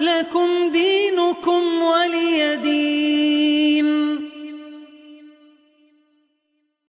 لكم دينكم ولي